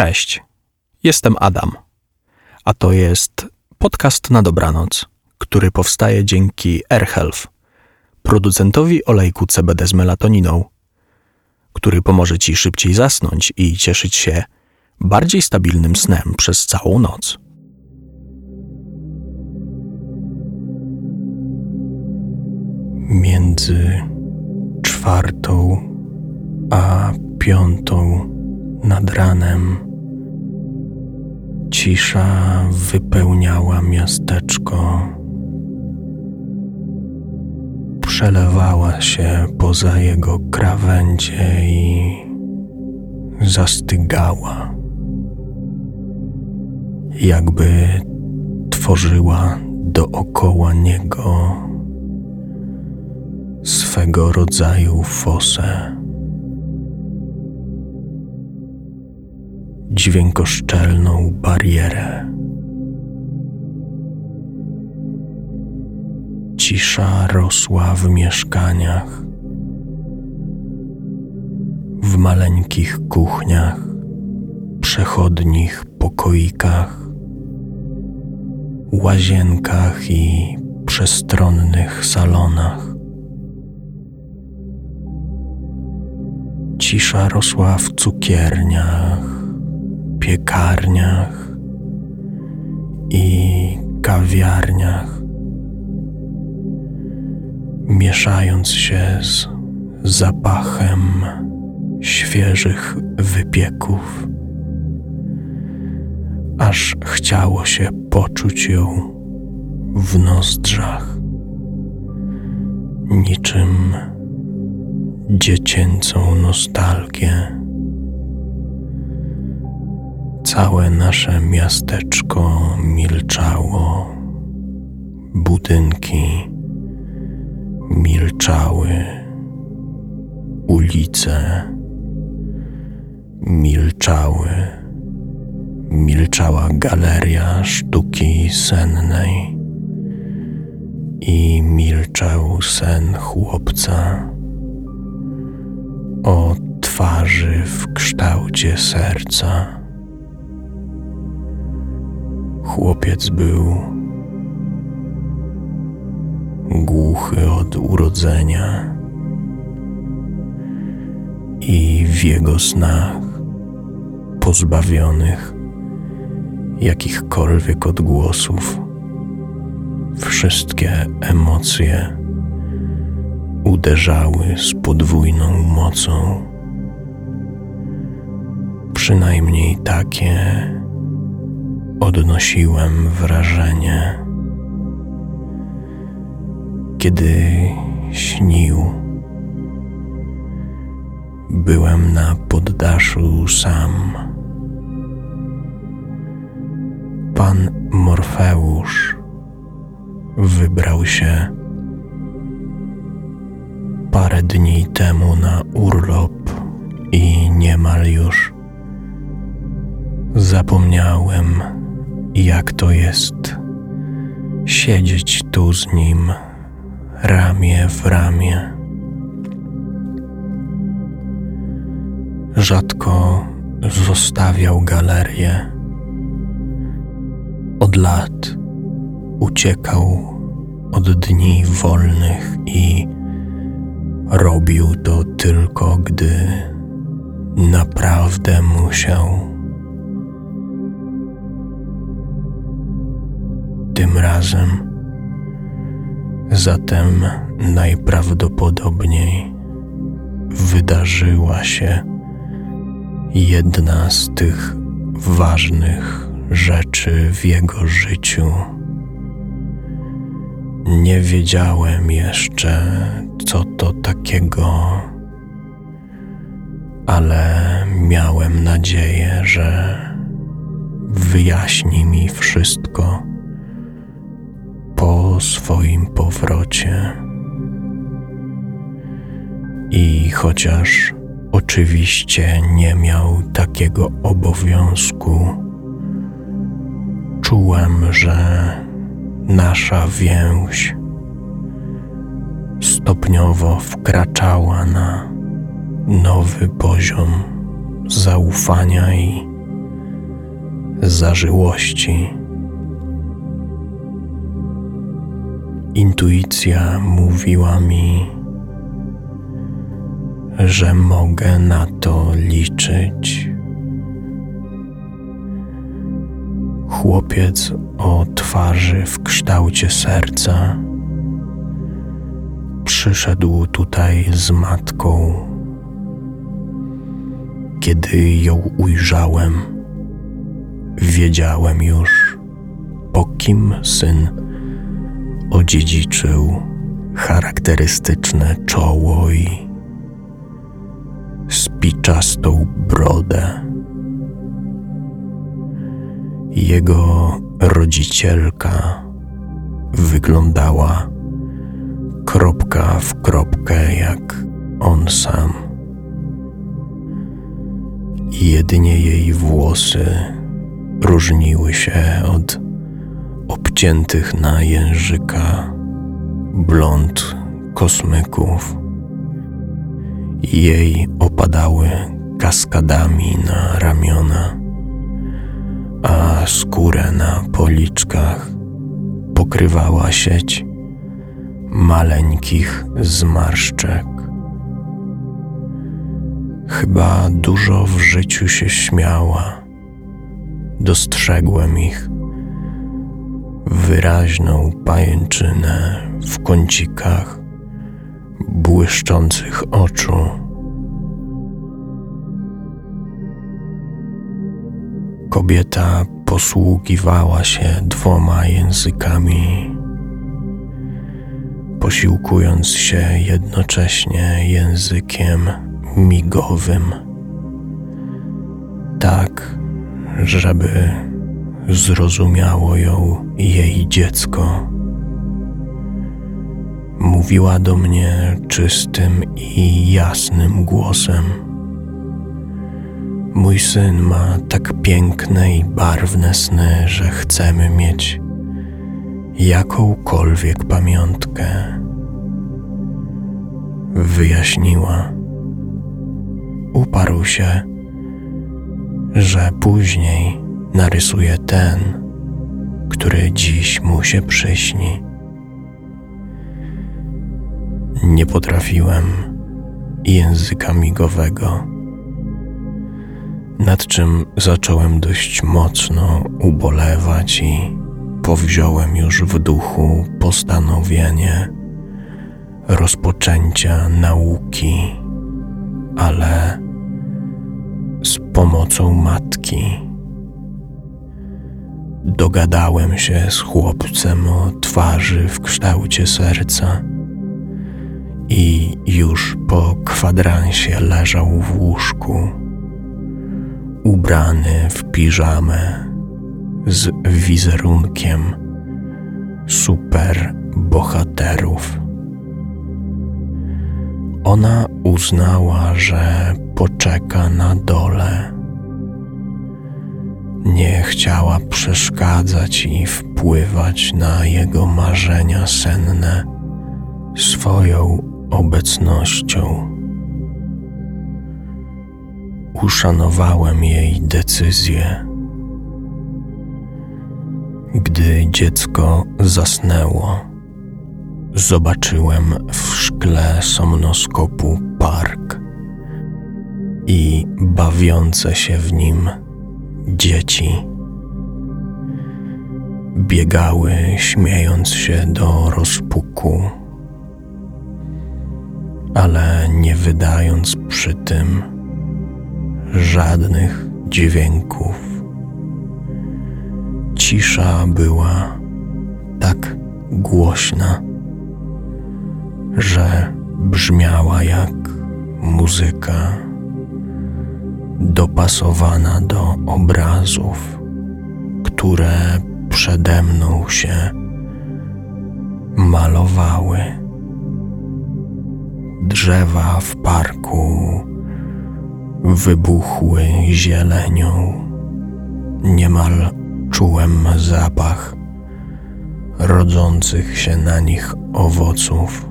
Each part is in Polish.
Cześć, jestem Adam, a to jest podcast na dobranoc, który powstaje dzięki AirHealth, producentowi olejku CBD z melatoniną, który pomoże Ci szybciej zasnąć i cieszyć się bardziej stabilnym snem przez całą noc. Między czwartą a piątą nad ranem cisza wypełniała miasteczko. Przelewała się poza jego krawędzie i zastygała, jakby tworzyła dookoła niego swego rodzaju fosę. Dźwiękoszczelną barierę. Cisza rosła w mieszkaniach, w maleńkich kuchniach, przechodnich pokoikach, łazienkach i przestronnych salonach. Cisza rosła w cukierniach, piekarniach i kawiarniach, mieszając się z zapachem świeżych wypieków, aż chciało się poczuć ją w nozdrzach, niczym dziecięcą nostalgię. Całe nasze miasteczko milczało, budynki milczały, ulice milczały, milczała galeria sztuki sennej. I milczał sen chłopca. O twarzy w kształcie serca. Chłopiec był głuchy od urodzenia i w jego snach pozbawionych jakichkolwiek odgłosów wszystkie emocje uderzały z podwójną mocą. Przynajmniej takie odnosiłem wrażenie, kiedy śnił. Byłem na poddaszu sam. Pan Morfeusz wybrał się parę dni temu na urlop i niemal już zapomniałem jak to jest siedzieć tu z nim ramię w ramię. Rzadko zostawiał galerię. Od lat uciekał od dni wolnych i robił to tylko, gdy naprawdę musiał. Tym razem. Zatem najprawdopodobniej wydarzyła się jedna z tych ważnych rzeczy w jego życiu. Nie wiedziałem jeszcze, co to takiego, ale miałem nadzieję, że wyjaśni mi wszystko swoim powrocie. I chociaż oczywiście nie miał takiego obowiązku, czułem, że nasza więź stopniowo wkraczała na nowy poziom zaufania i zażyłości. Intuicja mówiła mi, że mogę na to liczyć. Chłopiec o twarzy w kształcie serca przyszedł tutaj z matką. Kiedy ją ujrzałem, wiedziałem już, po kim syn odziedziczył charakterystyczne czoło i spiczastą brodę. Jego rodzicielka wyglądała kropka w kropkę jak on sam. Jedynie jej włosy różniły się od obciętych na języka blond kosmyków. Jej opadały kaskadami na ramiona, a skórę na policzkach pokrywała sieć maleńkich zmarszczek. Chyba dużo w życiu się śmiała. Dostrzegłem ich wyraźną pajęczynę w kącikach błyszczących oczu. Kobieta posługiwała się dwoma językami, posiłkując się jednocześnie językiem migowym, tak, żeby zrozumiało ją jej dziecko. Mówiła do mnie czystym i jasnym głosem. Mój syn ma tak piękne i barwne sny, że chcemy mieć jakąkolwiek pamiątkę. Wyjaśniła. Uparł się, że później narysuje ten, który dziś mu się przyśni. Nie potrafiłem języka migowego, nad czym zacząłem dość mocno ubolewać i powziąłem już w duchu postanowienie rozpoczęcia nauki, ale z pomocą matki dogadałem się z chłopcem o twarzy w kształcie serca i już po kwadransie leżał w łóżku, ubrany w piżamę z wizerunkiem super bohaterów. Ona uznała, że poczeka na dole nie chciała przeszkadzać i wpływać na jego marzenia senne swoją obecnością. Uszanowałem jej decyzję. Gdy dziecko zasnęło, zobaczyłem w szkle somnoskopu park i bawiące się w nim dzieci. Biegały, śmiejąc się do rozpuku, ale nie wydając przy tym żadnych dźwięków. Cisza była tak głośna, że brzmiała jak muzyka dopasowana do obrazów, które przede mną się malowały. Drzewa w parku wybuchły zielenią. Niemal czułem zapach rodzących się na nich owoców,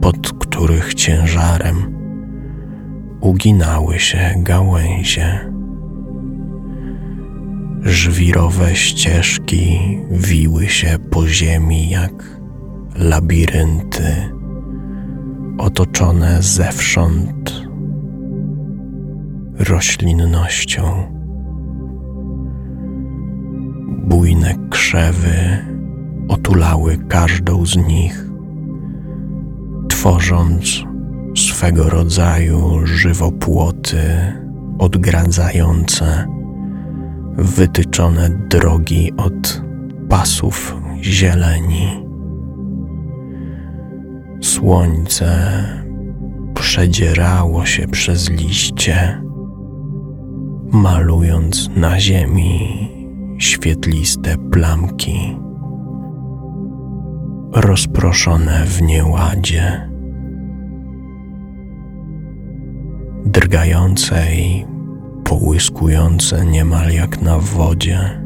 pod których ciężarem uginały się gałęzie. Żwirowe ścieżki wiły się po ziemi jak labirynty, otoczone zewsząd roślinnością. Bujne krzewy otulały każdą z nich, tworząc swego rodzaju żywopłoty odgradzające wytyczone drogi od pasów zieleni. Słońce przedzierało się przez liście, malując na ziemi świetliste plamki, rozproszone w nieładzie. Drgającej połyskujące niemal jak na wodzie.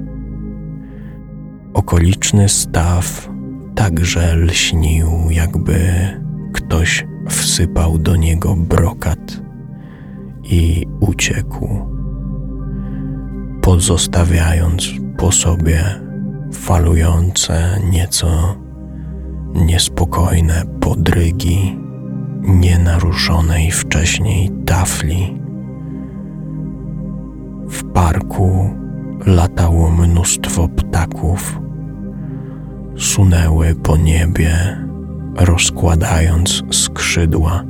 Okoliczny staw także lśnił, jakby ktoś wsypał do niego brokat i uciekł, pozostawiając po sobie falujące nieco niespokojne podrygi nienaruszonej wcześniej tafli. W parku latało mnóstwo ptaków. Sunęły po niebie, rozkładając skrzydła.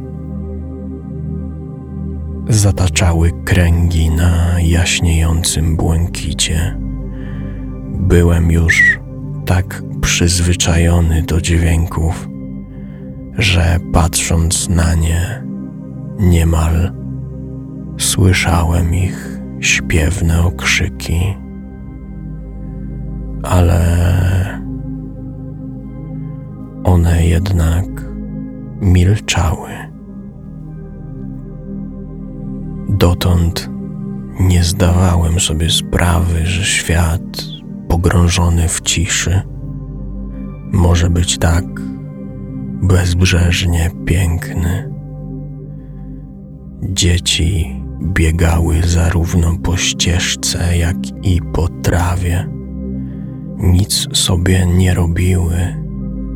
Zataczały kręgi na jaśniejącym błękicie. Byłem już tak przyzwyczajony do dźwięków, że patrząc na nie, niemal słyszałem ich śpiewne okrzyki, ale one jednak milczały. Dotąd nie zdawałem sobie sprawy, że świat pogrążony w ciszy może być tak bezbrzeżnie piękny. Dzieci biegały zarówno po ścieżce, jak i po trawie. Nic sobie nie robiły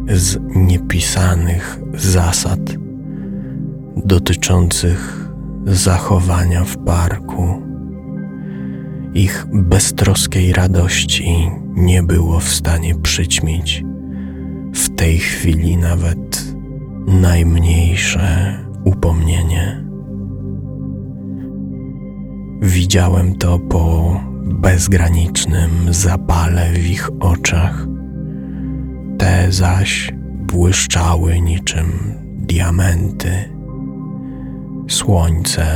z niepisanych zasad dotyczących zachowania w parku. Ich beztroskiej radości nie było w stanie przyćmić w tej chwili nawet najmniejsze upomnienie. Widziałem to po bezgranicznym zapale w ich oczach. Te zaś błyszczały niczym diamenty. Słońce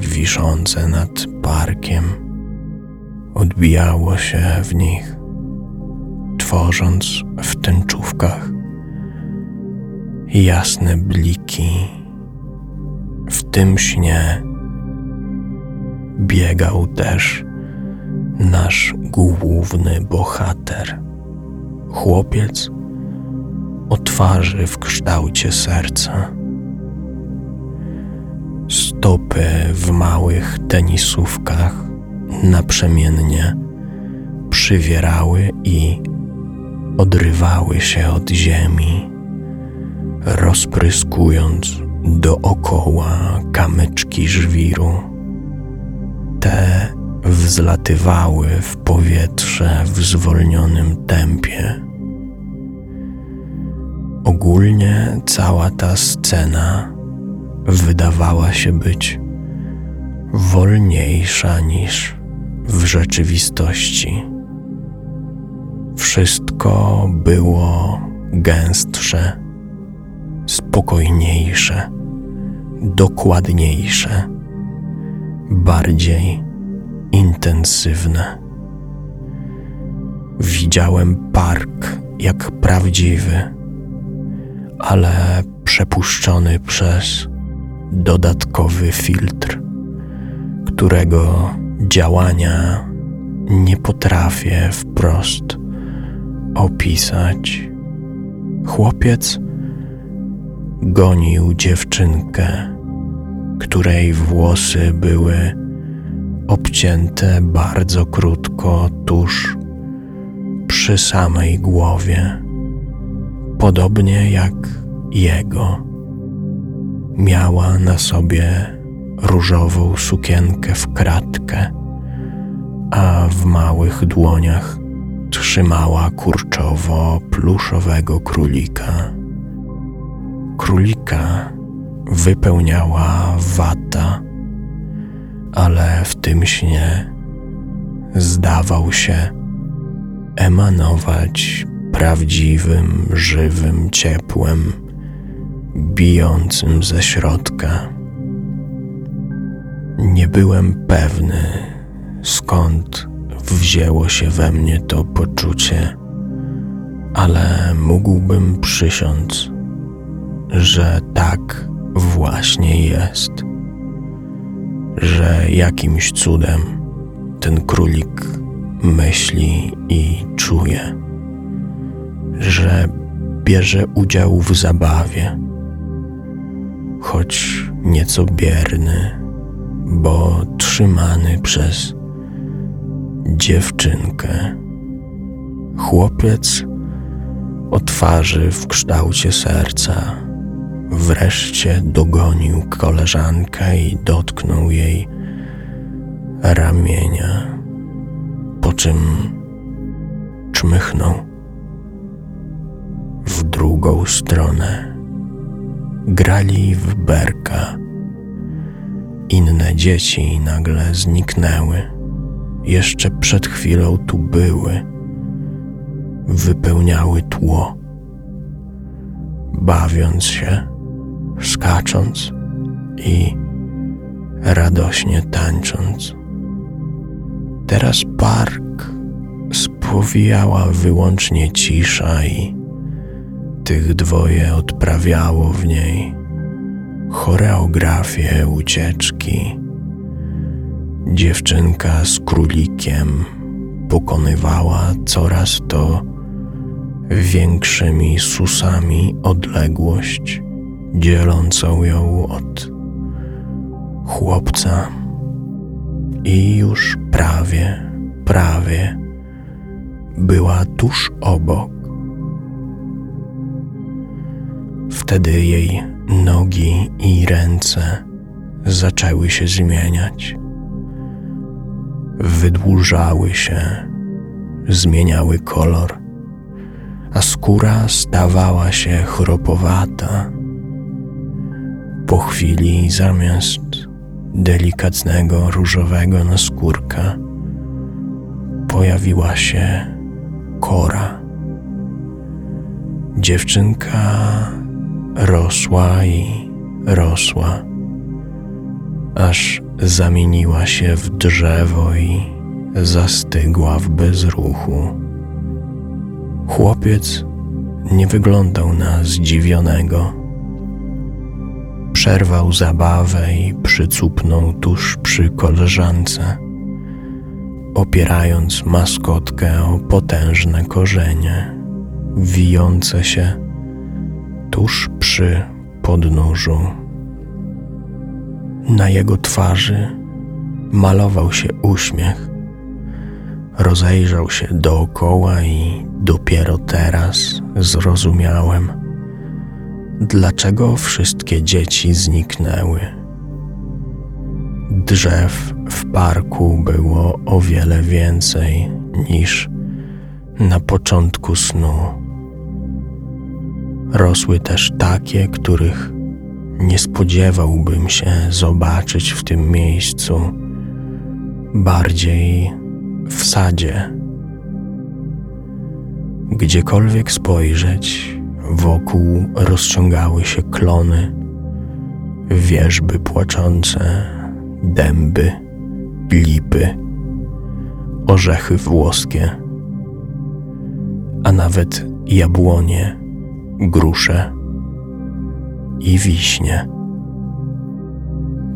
wiszące nad parkiem odbijało się w nich, tworząc w tęczówkach jasne bliki. W tym śnie biegał też nasz główny bohater. Chłopiec o twarzy w kształcie serca. Stopy w małych tenisówkach naprzemiennie przywierały i odrywały się od ziemi, rozpryskując dookoła kamyczki żwiru te wzlatywały w powietrze w zwolnionym tempie. Ogólnie cała ta scena wydawała się być wolniejsza niż w rzeczywistości. Wszystko było gęstsze, spokojniejsze, dokładniejsze bardziej intensywne. Widziałem park jak prawdziwy, ale przepuszczony przez dodatkowy filtr, którego działania nie potrafię wprost opisać. Chłopiec gonił dziewczynkę której włosy były obcięte bardzo krótko tuż przy samej głowie, podobnie jak jego. Miała na sobie różową sukienkę w kratkę, a w małych dłoniach trzymała kurczowo pluszowego królika. Królika wypełniała wata, ale w tym śnie zdawał się emanować prawdziwym, żywym ciepłem, bijącym ze środka. Nie byłem pewny, skąd wzięło się we mnie to poczucie, ale mógłbym przysiąc, że tak właśnie jest, że jakimś cudem ten królik myśli i czuje, że bierze udział w zabawie, choć nieco bierny, bo trzymany przez dziewczynkę. Chłopiec o twarzy w kształcie serca wreszcie dogonił koleżankę i dotknął jej ramienia, po czym czmychnął w drugą stronę. Grali w berka. Inne dzieci nagle zniknęły. Jeszcze przed chwilą tu były. Wypełniały tło. Bawiąc się, skacząc i radośnie tańcząc. Teraz park spowijała wyłącznie cisza i tych dwoje odprawiało w niej choreografię ucieczki. Dziewczynka z królikiem pokonywała coraz to większymi susami odległość dzielącą ją od chłopca i już prawie, prawie była tuż obok. Wtedy jej nogi i ręce zaczęły się zmieniać. Wydłużały się, zmieniały kolor, a skóra stawała się chropowata po chwili zamiast delikatnego różowego naskórka pojawiła się kora. Dziewczynka rosła i rosła, aż zamieniła się w drzewo i zastygła w bezruchu. Chłopiec nie wyglądał na zdziwionego przerwał zabawę i przycupnął tuż przy koleżance, opierając maskotkę o potężne korzenie, wijące się tuż przy podnóżu. Na jego twarzy malował się uśmiech. Rozejrzał się dookoła i dopiero teraz zrozumiałem dlaczego wszystkie dzieci zniknęły. Drzew w parku było o wiele więcej niż na początku snu. Rosły też takie, których nie spodziewałbym się zobaczyć w tym miejscu, bardziej w sadzie. Gdziekolwiek spojrzeć, Wokół rozciągały się klony, wierzby płaczące, dęby, lipy, orzechy włoskie, a nawet jabłonie, grusze i wiśnie.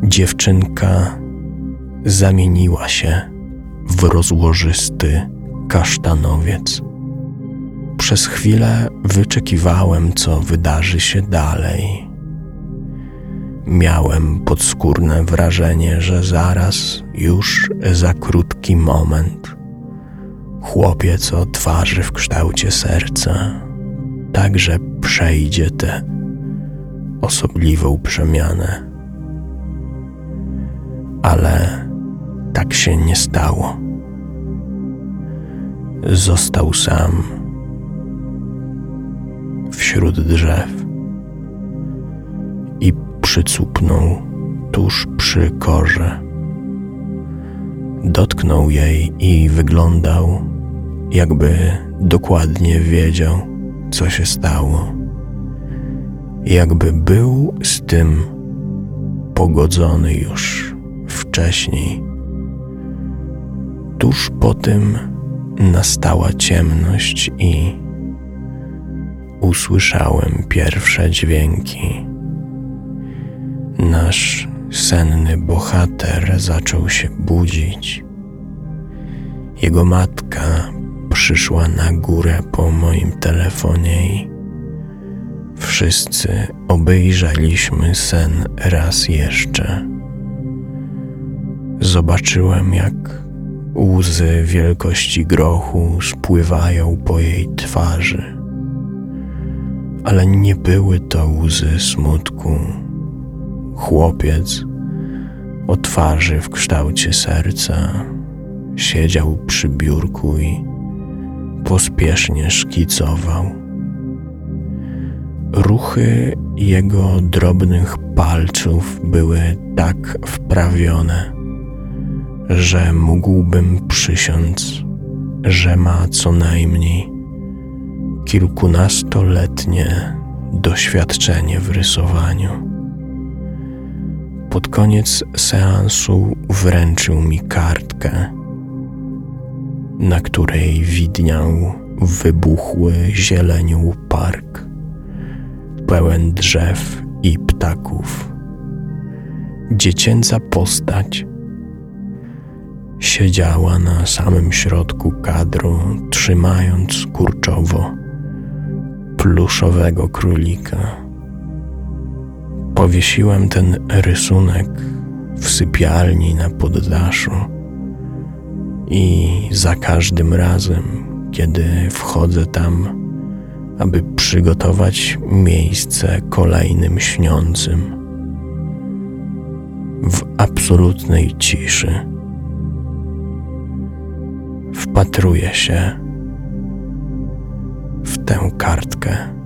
Dziewczynka zamieniła się w rozłożysty kasztanowiec. Przez chwilę wyczekiwałem, co wydarzy się dalej. miałem podskórne wrażenie, że zaraz, już za krótki moment, chłopiec o twarzy w kształcie serca także przejdzie tę osobliwą przemianę. Ale tak się nie stało. Został sam wśród drzew i przycupnął tuż przy korze. Dotknął jej i wyglądał, jakby dokładnie wiedział, co się stało. Jakby był z tym pogodzony już wcześniej. Tuż po tym nastała ciemność i usłyszałem pierwsze dźwięki. Nasz senny bohater zaczął się budzić. Jego matka przyszła na górę po moim telefonie i wszyscy obejrzeliśmy sen raz jeszcze. Zobaczyłem, jak łzy wielkości grochu spływają po jej twarzy, ale nie były to łzy smutku. Chłopiec o twarzy w kształcie serca siedział przy biurku i pospiesznie szkicował. Ruchy jego drobnych palców były tak wprawione, że mógłbym przysiąc, że ma co najmniej kilkunastoletnie doświadczenie w rysowaniu. Pod koniec seansu wręczył mi kartkę, na której widniał wybuchły zielenią park, pełen drzew i ptaków. Dziecięca postać siedziała na samym środku kadru, trzymając kurczowo pluszowego królika. Powiesiłem ten rysunek w sypialni na poddaszu i za każdym razem, kiedy wchodzę tam, aby przygotować miejsce kolejnym śniącym, w absolutnej ciszy wpatruję się w tę kartkę.